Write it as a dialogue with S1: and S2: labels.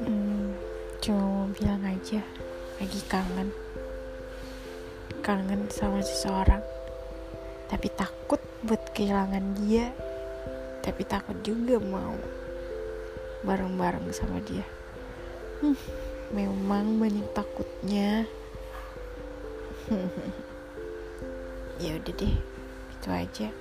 S1: hmm, cuma mau bilang aja. Lagi kangen. Kangen sama seseorang. Tapi takut buat kehilangan dia. Tapi takut juga mau bareng-bareng sama dia. Hmm, memang banyak takutnya. Ya udah deh itu aja.